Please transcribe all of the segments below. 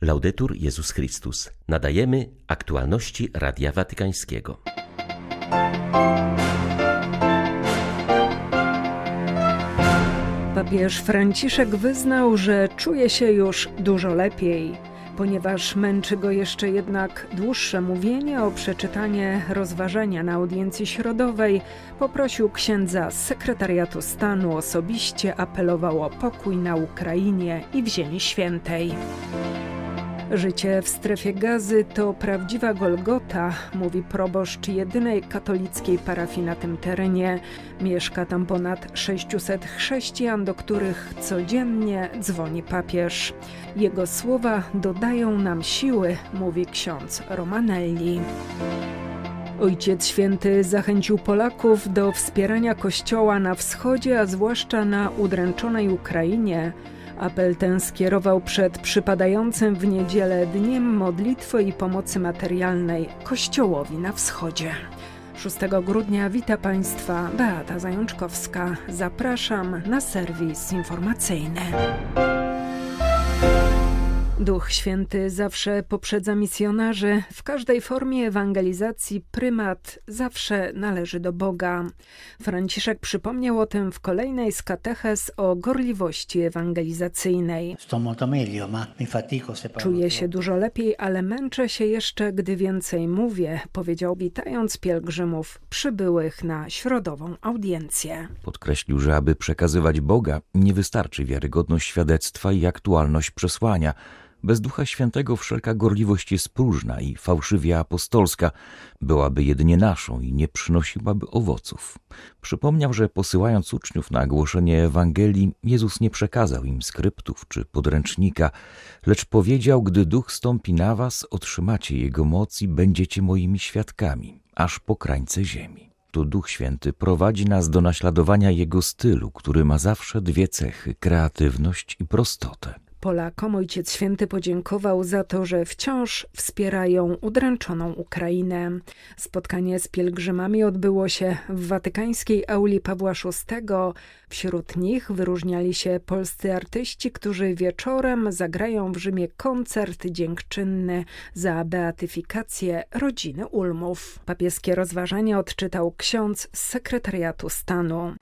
Laudetur Jezus Chrystus. Nadajemy aktualności Radia Watykańskiego. Papież Franciszek wyznał, że czuje się już dużo lepiej. Ponieważ męczy go jeszcze jednak dłuższe mówienie o przeczytanie rozważania na audiencji środowej, poprosił księdza z sekretariatu stanu osobiście apelował o pokój na Ukrainie i w Ziemi Świętej. Życie w strefie gazy to prawdziwa Golgota, mówi proboszcz jedynej katolickiej parafii na tym terenie. Mieszka tam ponad 600 chrześcijan, do których codziennie dzwoni papież. Jego słowa dodają nam siły, mówi ksiądz Romanelli. Ojciec Święty zachęcił Polaków do wspierania Kościoła na wschodzie, a zwłaszcza na udręczonej Ukrainie. Apel ten skierował przed przypadającym w niedzielę dniem modlitwy i pomocy materialnej Kościołowi na wschodzie. 6 grudnia wita Państwa Beata Zajączkowska. Zapraszam na serwis informacyjny. Duch Święty zawsze poprzedza misjonarzy. W każdej formie ewangelizacji prymat zawsze należy do Boga. Franciszek przypomniał o tym w kolejnej z kateches o gorliwości ewangelizacyjnej. Czuję się dużo lepiej, ale męczę się jeszcze, gdy więcej mówię, powiedział witając pielgrzymów przybyłych na środową audiencję. Podkreślił, że aby przekazywać Boga, nie wystarczy wiarygodność świadectwa i aktualność przesłania – bez Ducha Świętego wszelka gorliwość jest próżna i fałszywie apostolska, byłaby jedynie naszą i nie przynosiłaby owoców. Przypomniał, że posyłając uczniów na głoszenie Ewangelii, Jezus nie przekazał im skryptów czy podręcznika, lecz powiedział, gdy Duch stąpi na was, otrzymacie Jego moc i będziecie moimi świadkami, aż po krańce ziemi to Duch Święty prowadzi nas do naśladowania Jego stylu, który ma zawsze dwie cechy kreatywność i prostotę. Polakom Ojciec Święty podziękował za to, że wciąż wspierają udręczoną Ukrainę. Spotkanie z pielgrzymami odbyło się w watykańskiej auli Pawła VI. Wśród nich wyróżniali się polscy artyści, którzy wieczorem zagrają w Rzymie koncert dziękczynny za beatyfikację rodziny Ulmów. Papieskie rozważanie odczytał ksiądz z sekretariatu stanu.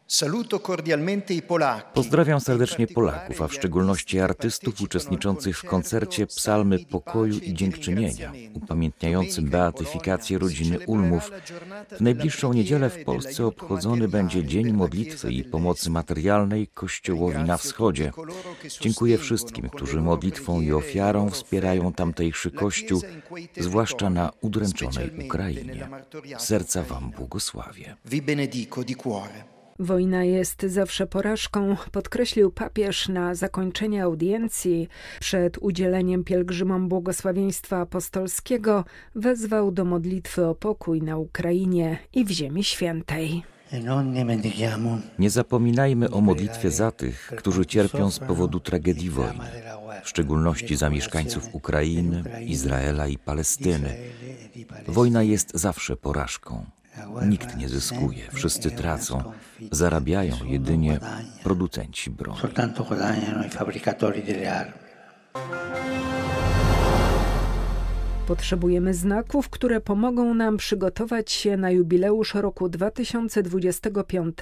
Pozdrawiam serdecznie Polaków, a w szczególności artystów uczestniczących w koncercie Psalmy Pokoju i Dziękczynienia, upamiętniającym beatyfikację rodziny Ulmów. W najbliższą niedzielę w Polsce obchodzony będzie Dzień Modlitwy i Pomocy materialnej Kościołowi na wschodzie. Dziękuję wszystkim, którzy modlitwą i ofiarą wspierają tamtejszy Kościół, zwłaszcza na udręczonej Ukrainie. Serca Wam błogosławię. Wojna jest zawsze porażką, podkreślił papież na zakończenie audiencji. Przed udzieleniem pielgrzymom błogosławieństwa apostolskiego wezwał do modlitwy o pokój na Ukrainie i w Ziemi Świętej. Nie zapominajmy o modlitwie za tych, którzy cierpią z powodu tragedii wojny, w szczególności za mieszkańców Ukrainy, Izraela i Palestyny. Wojna jest zawsze porażką. Nikt nie zyskuje, wszyscy tracą, zarabiają jedynie producenci broni. Potrzebujemy znaków, które pomogą nam przygotować się na jubileusz roku 2025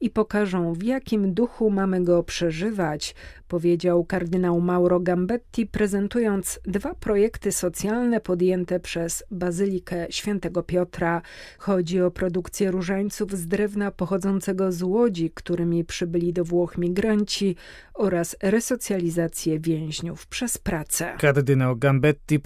i pokażą, w jakim duchu mamy go przeżywać, powiedział kardynał Mauro Gambetti, prezentując dwa projekty socjalne podjęte przez Bazylikę Świętego Piotra. Chodzi o produkcję różańców z drewna pochodzącego z łodzi, którymi przybyli do Włoch migranci oraz resocjalizację więźniów przez pracę. Kardynał Gambetti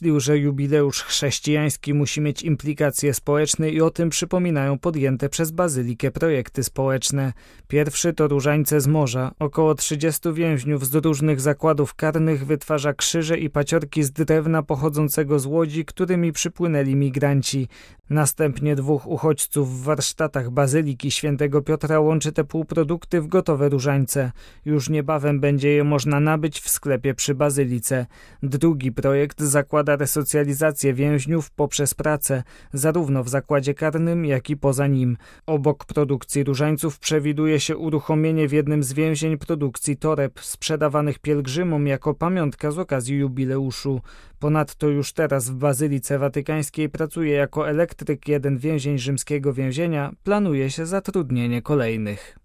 podkreślił, że jubileusz chrześcijański musi mieć implikacje społeczne i o tym przypominają podjęte przez Bazylikę projekty społeczne. Pierwszy to różańce z morza. Około 30 więźniów z różnych zakładów karnych wytwarza krzyże i paciorki z drewna pochodzącego z łodzi, którymi przypłynęli migranci. Następnie dwóch uchodźców w warsztatach Bazyliki Świętego Piotra łączy te półprodukty w gotowe różańce. Już niebawem będzie je można nabyć w sklepie przy Bazylice. Drugi projekt zakłada zakłada resocjalizację więźniów poprzez pracę, zarówno w zakładzie karnym, jak i poza nim. Obok produkcji różańców przewiduje się uruchomienie w jednym z więzień produkcji toreb sprzedawanych pielgrzymom jako pamiątka z okazji jubileuszu. Ponadto już teraz w Bazylice Watykańskiej pracuje jako elektryk jeden więzień rzymskiego więzienia, planuje się zatrudnienie kolejnych.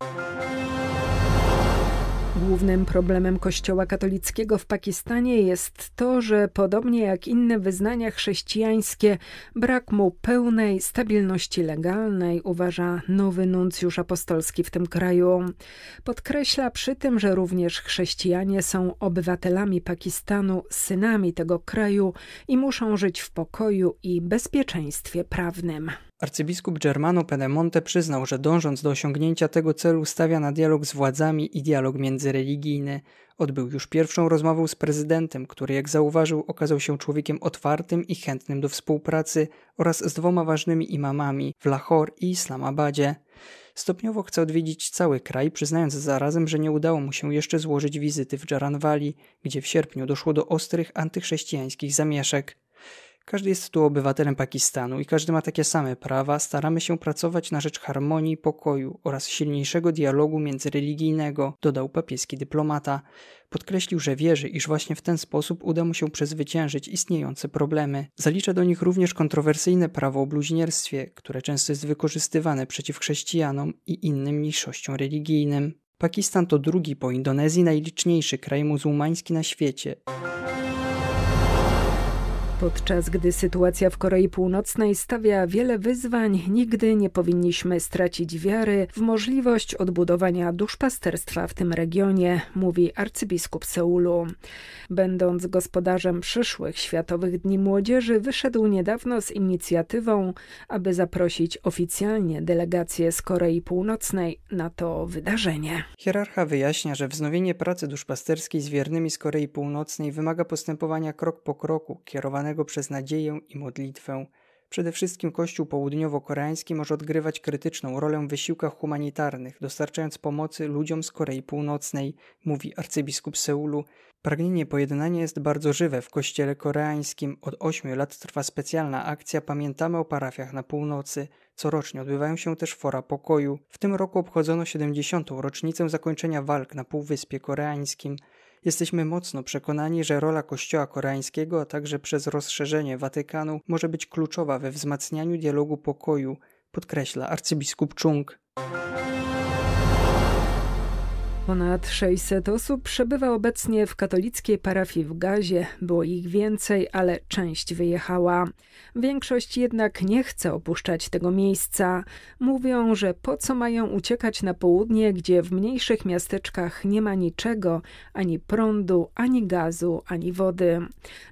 Głównym problemem Kościoła katolickiego w Pakistanie jest to, że podobnie jak inne wyznania chrześcijańskie, brak mu pełnej stabilności legalnej, uważa nowy nuncjusz apostolski w tym kraju. Podkreśla przy tym, że również chrześcijanie są obywatelami Pakistanu, synami tego kraju i muszą żyć w pokoju i bezpieczeństwie prawnym. Arcybiskup Germano Pedemonte przyznał, że dążąc do osiągnięcia tego celu stawia na dialog z władzami i dialog międzyreligijny. Odbył już pierwszą rozmowę z prezydentem, który jak zauważył okazał się człowiekiem otwartym i chętnym do współpracy oraz z dwoma ważnymi imamami w Lahore i Islamabadzie. Stopniowo chce odwiedzić cały kraj, przyznając zarazem, że nie udało mu się jeszcze złożyć wizyty w Jaranwali, gdzie w sierpniu doszło do ostrych antychrześcijańskich zamieszek. Każdy jest tu obywatelem Pakistanu i każdy ma takie same prawa. Staramy się pracować na rzecz harmonii, pokoju oraz silniejszego dialogu międzyreligijnego, dodał papieski dyplomata. Podkreślił, że wierzy, iż właśnie w ten sposób uda mu się przezwyciężyć istniejące problemy. Zalicza do nich również kontrowersyjne prawo o bluźnierstwie, które często jest wykorzystywane przeciw chrześcijanom i innym mniejszościom religijnym. Pakistan to drugi po Indonezji najliczniejszy kraj muzułmański na świecie. Podczas gdy sytuacja w Korei Północnej stawia wiele wyzwań, nigdy nie powinniśmy stracić wiary w możliwość odbudowania duszpasterstwa w tym regionie, mówi arcybiskup Seulu. Będąc gospodarzem przyszłych Światowych Dni Młodzieży, wyszedł niedawno z inicjatywą, aby zaprosić oficjalnie delegację z Korei Północnej na to wydarzenie. Hierarcha wyjaśnia, że wznowienie pracy duszpasterskiej z wiernymi z Korei Północnej wymaga postępowania krok po kroku, kierowanego przez nadzieję i modlitwę. Przede wszystkim Kościół południowo-koreański może odgrywać krytyczną rolę w wysiłkach humanitarnych, dostarczając pomocy ludziom z Korei Północnej, mówi arcybiskup Seulu. Pragnienie pojednania jest bardzo żywe w kościele koreańskim. Od ośmiu lat trwa specjalna akcja Pamiętamy o parafiach na północy. Corocznie odbywają się też fora pokoju. W tym roku obchodzono 70. rocznicę zakończenia walk na Półwyspie Koreańskim. Jesteśmy mocno przekonani, że rola Kościoła koreańskiego, a także przez rozszerzenie Watykanu może być kluczowa we wzmacnianiu dialogu pokoju, podkreśla arcybiskup Chung. Ponad 600 osób przebywa obecnie w katolickiej parafii w Gazie. Było ich więcej, ale część wyjechała. Większość jednak nie chce opuszczać tego miejsca. Mówią, że po co mają uciekać na południe, gdzie w mniejszych miasteczkach nie ma niczego, ani prądu, ani gazu, ani wody.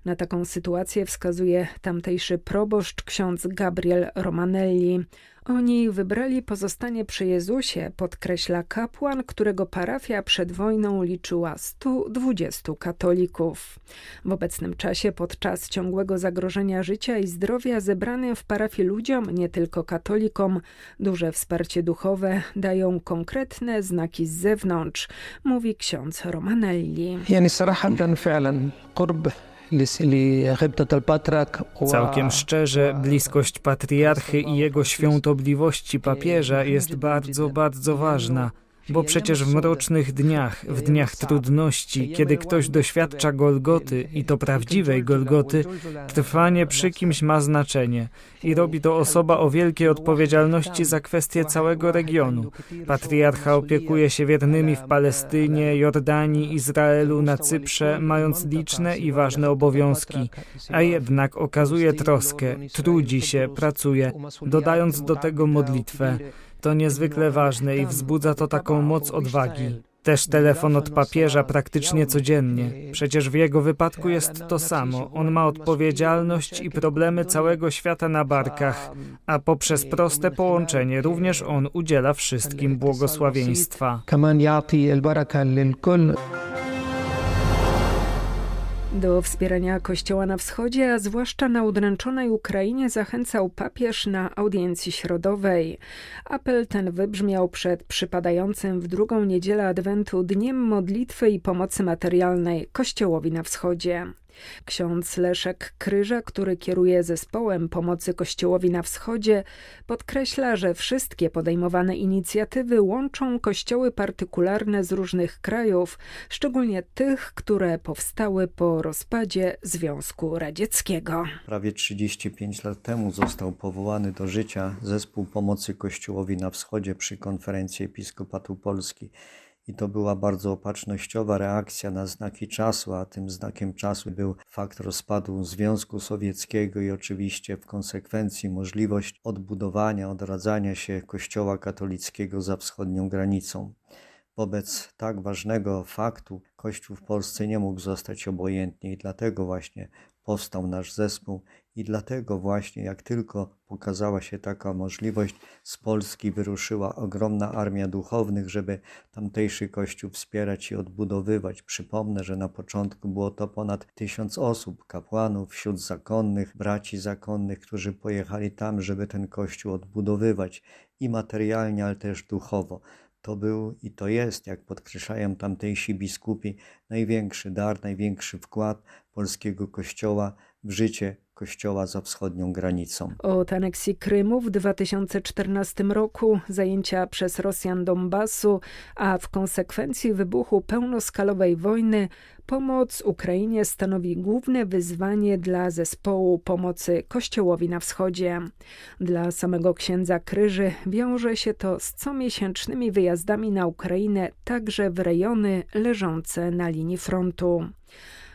Na taką sytuację wskazuje tamtejszy proboszcz ksiądz Gabriel Romanelli. Oni wybrali pozostanie przy Jezusie, podkreśla kapłan, którego parafia przed wojną liczyła 120 katolików. W obecnym czasie, podczas ciągłego zagrożenia życia i zdrowia, zebranym w parafii ludziom, nie tylko katolikom, duże wsparcie duchowe dają konkretne znaki z zewnątrz, mówi ksiądz Romanelli. Całkiem szczerze, bliskość patriarchy i jego świątobliwości papieża jest bardzo, bardzo ważna. Bo przecież w mrocznych dniach, w dniach trudności, kiedy ktoś doświadcza Golgoty i to prawdziwej Golgoty, trwanie przy kimś ma znaczenie i robi to osoba o wielkiej odpowiedzialności za kwestie całego regionu. Patriarcha opiekuje się wiernymi w Palestynie, Jordanii, Izraelu, na Cyprze, mając liczne i ważne obowiązki, a jednak okazuje troskę, trudzi się, pracuje, dodając do tego modlitwę. To niezwykle ważne i wzbudza to taką moc odwagi. Też telefon od papieża praktycznie codziennie. Przecież w jego wypadku jest to samo. On ma odpowiedzialność i problemy całego świata na barkach, a poprzez proste połączenie również on udziela wszystkim błogosławieństwa. Do wspierania Kościoła na wschodzie, a zwłaszcza na udręczonej Ukrainie, zachęcał papież na audiencji środowej. Apel ten wybrzmiał przed przypadającym w drugą niedzielę Adwentu Dniem Modlitwy i Pomocy Materialnej Kościołowi na wschodzie. Ksiądz Leszek Kryża, który kieruje zespołem pomocy Kościołowi na Wschodzie, podkreśla, że wszystkie podejmowane inicjatywy łączą kościoły partykularne z różnych krajów, szczególnie tych, które powstały po rozpadzie Związku Radzieckiego. Prawie 35 lat temu został powołany do życia zespół pomocy Kościołowi na Wschodzie przy konferencji Episkopatu Polski. I to była bardzo opatrznościowa reakcja na znaki czasu, a tym znakiem czasu był fakt rozpadu Związku Sowieckiego i oczywiście w konsekwencji możliwość odbudowania, odradzania się Kościoła katolickiego za wschodnią granicą. Wobec tak ważnego faktu Kościół w Polsce nie mógł zostać obojętny i dlatego właśnie powstał nasz zespół i dlatego właśnie jak tylko pokazała się taka możliwość, z Polski wyruszyła ogromna armia duchownych, żeby tamtejszy kościół wspierać i odbudowywać. Przypomnę, że na początku było to ponad tysiąc osób, kapłanów, wśród zakonnych, braci zakonnych, którzy pojechali tam, żeby ten kościół odbudowywać i materialnie, ale też duchowo. To był i to jest, jak podkreślają tamtejsi biskupi, największy dar, największy wkład polskiego kościoła w życie kościoła za wschodnią granicą. Od aneksji Krymu w 2014 roku, zajęcia przez Rosjan Donbasu, a w konsekwencji wybuchu pełnoskalowej wojny, pomoc Ukrainie stanowi główne wyzwanie dla zespołu pomocy Kościołowi na Wschodzie. Dla samego księdza Kryży wiąże się to z comiesięcznymi wyjazdami na Ukrainę, także w rejony leżące na linii frontu.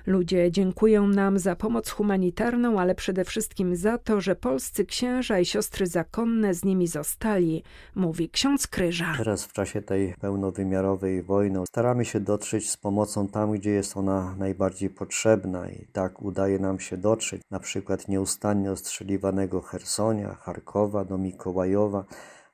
Ludzie dziękują nam za pomoc humanitarną, ale przede wszystkim za to, że polscy księża i siostry zakonne z nimi zostali, mówi ksiądz Kryża. Teraz w czasie tej pełnowymiarowej wojny staramy się dotrzeć z pomocą tam, gdzie jest ona najbardziej potrzebna i tak udaje nam się dotrzeć, na przykład nieustannie ostrzeliwanego Hersonia, Charkowa do Mikołajowa,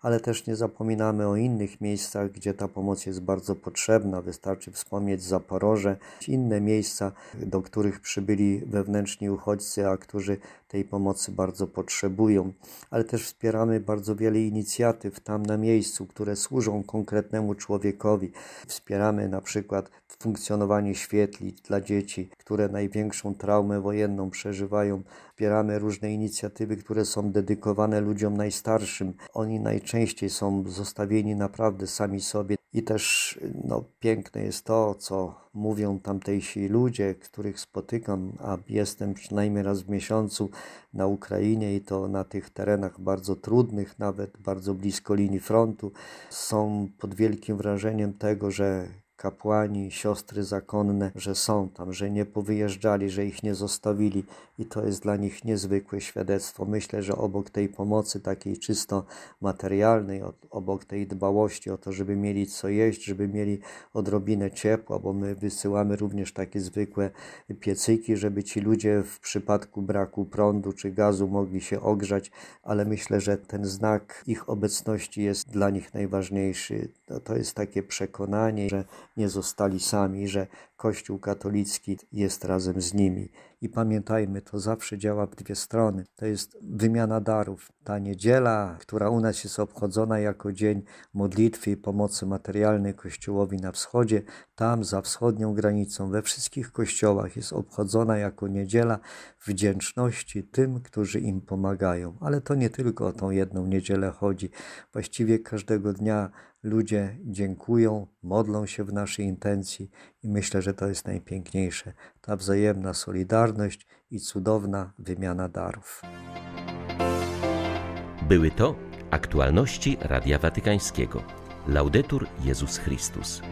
ale też nie zapominamy o innych miejscach, gdzie ta pomoc jest bardzo potrzebna. Wystarczy wspomnieć Zaporoże, inne miejsca, do których przybyli wewnętrzni uchodźcy, a którzy tej pomocy bardzo potrzebują. Ale też wspieramy bardzo wiele inicjatyw tam na miejscu, które służą konkretnemu człowiekowi. Wspieramy na przykład funkcjonowanie świetlic dla dzieci, które największą traumę wojenną przeżywają. Wspieramy różne inicjatywy, które są dedykowane ludziom najstarszym. Oni najczęściej są zostawieni naprawdę sami sobie. I też no, piękne jest to, co mówią tamtejsi ludzie, których spotykam, a jestem przynajmniej raz w miesiącu na Ukrainie i to na tych terenach bardzo trudnych, nawet bardzo blisko linii frontu. Są pod wielkim wrażeniem tego, że kapłani, siostry zakonne, że są tam, że nie powyjeżdżali, że ich nie zostawili i to jest dla nich niezwykłe świadectwo. Myślę, że obok tej pomocy takiej czysto materialnej, obok tej dbałości o to, żeby mieli co jeść, żeby mieli odrobinę ciepła, bo my wysyłamy również takie zwykłe piecyki, żeby ci ludzie w przypadku braku prądu czy gazu mogli się ogrzać, ale myślę, że ten znak ich obecności jest dla nich najważniejszy. To jest takie przekonanie, że nie zostali sami, że Kościół katolicki jest razem z nimi. I pamiętajmy, to zawsze działa w dwie strony. To jest wymiana darów. Ta niedziela, która u nas jest obchodzona jako dzień modlitwy i pomocy materialnej Kościołowi na wschodzie, tam za wschodnią granicą, we wszystkich kościołach jest obchodzona jako niedziela wdzięczności tym, którzy im pomagają. Ale to nie tylko o tą jedną niedzielę chodzi. Właściwie każdego dnia ludzie dziękują, modlą się w naszej intencji i myślę, że to jest najpiękniejsze ta wzajemna solidarność i cudowna wymiana darów. Były to aktualności Radia Watykańskiego. Laudetur Jezus Chrystus.